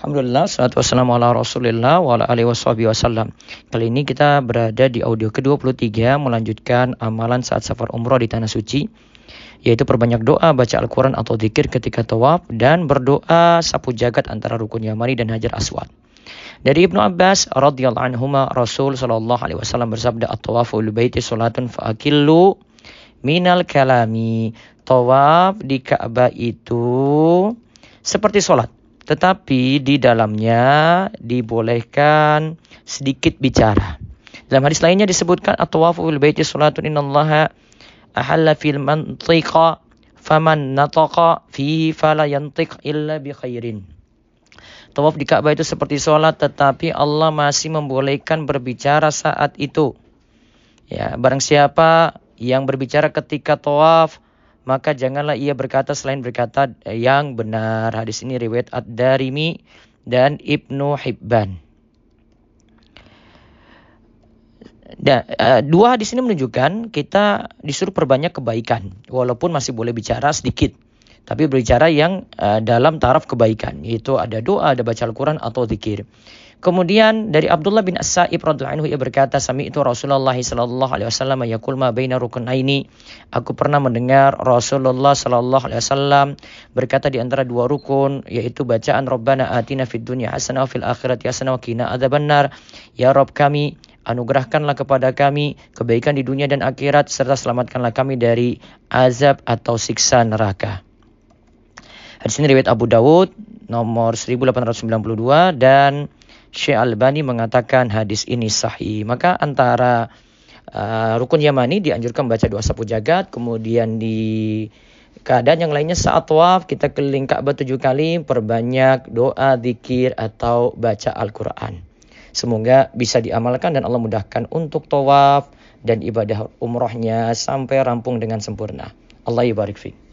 Alhamdulillah, salatu wassalamu ala rasulillah wa ala alihi wasallam. Kali ini kita berada di audio ke-23 melanjutkan amalan saat safar umroh di Tanah Suci. Yaitu perbanyak doa, baca Al-Quran atau zikir ketika tawaf dan berdoa sapu jagat antara rukun Yamani dan Hajar Aswad. Dari Ibnu Abbas radhiyallahu anhu Rasul sallallahu alaihi wasallam bersabda at-tawafu ul baiti salatun fa'akillu minal kalami. Tawaf di Ka'bah itu seperti salat tetapi di dalamnya dibolehkan sedikit bicara. Dalam hadis lainnya disebutkan at-tawafu bil baiti salatun innallaha ahalla fil mantiqa faman nataqa fihi fala yantiq illa bi khairin. Tawaf di Ka'bah itu seperti sholat tetapi Allah masih membolehkan berbicara saat itu. Ya, barang siapa yang berbicara ketika tawaf maka janganlah ia berkata selain berkata yang benar. Hadis ini riwayat Ad-Darimi dan Ibnu Hibban. Dan, uh, dua hadis ini menunjukkan kita disuruh perbanyak kebaikan walaupun masih boleh bicara sedikit tapi berbicara yang uh, dalam taraf kebaikan yaitu ada doa ada baca Al-Qur'an atau zikir. Kemudian dari Abdullah bin As-Sa'ib radhiyallahu anhu ia berkata, "Sami itu Rasulullah sallallahu alaihi wasallam yaqul ma baina rukunaini." Aku pernah mendengar Rasulullah sallallahu alaihi wasallam berkata di antara dua rukun yaitu bacaan Rabbana atina fid dunya hasanah fil akhirati hasanah wa qina adzabannar. Ya Rabb kami, anugerahkanlah kepada kami kebaikan di dunia dan akhirat serta selamatkanlah kami dari azab atau siksa neraka. Hadis ini riwayat Abu Dawud nomor 1892 dan Syekh Albani mengatakan hadis ini sahih. Maka antara uh, rukun Yamani dianjurkan baca doa sapu jagat, kemudian di keadaan yang lainnya saat tawaf kita keliling Ka'bah tujuh kali, perbanyak doa, zikir atau baca Al-Quran. Semoga bisa diamalkan dan Allah mudahkan untuk tawaf dan ibadah umrohnya sampai rampung dengan sempurna. Allah ibarik fiqh.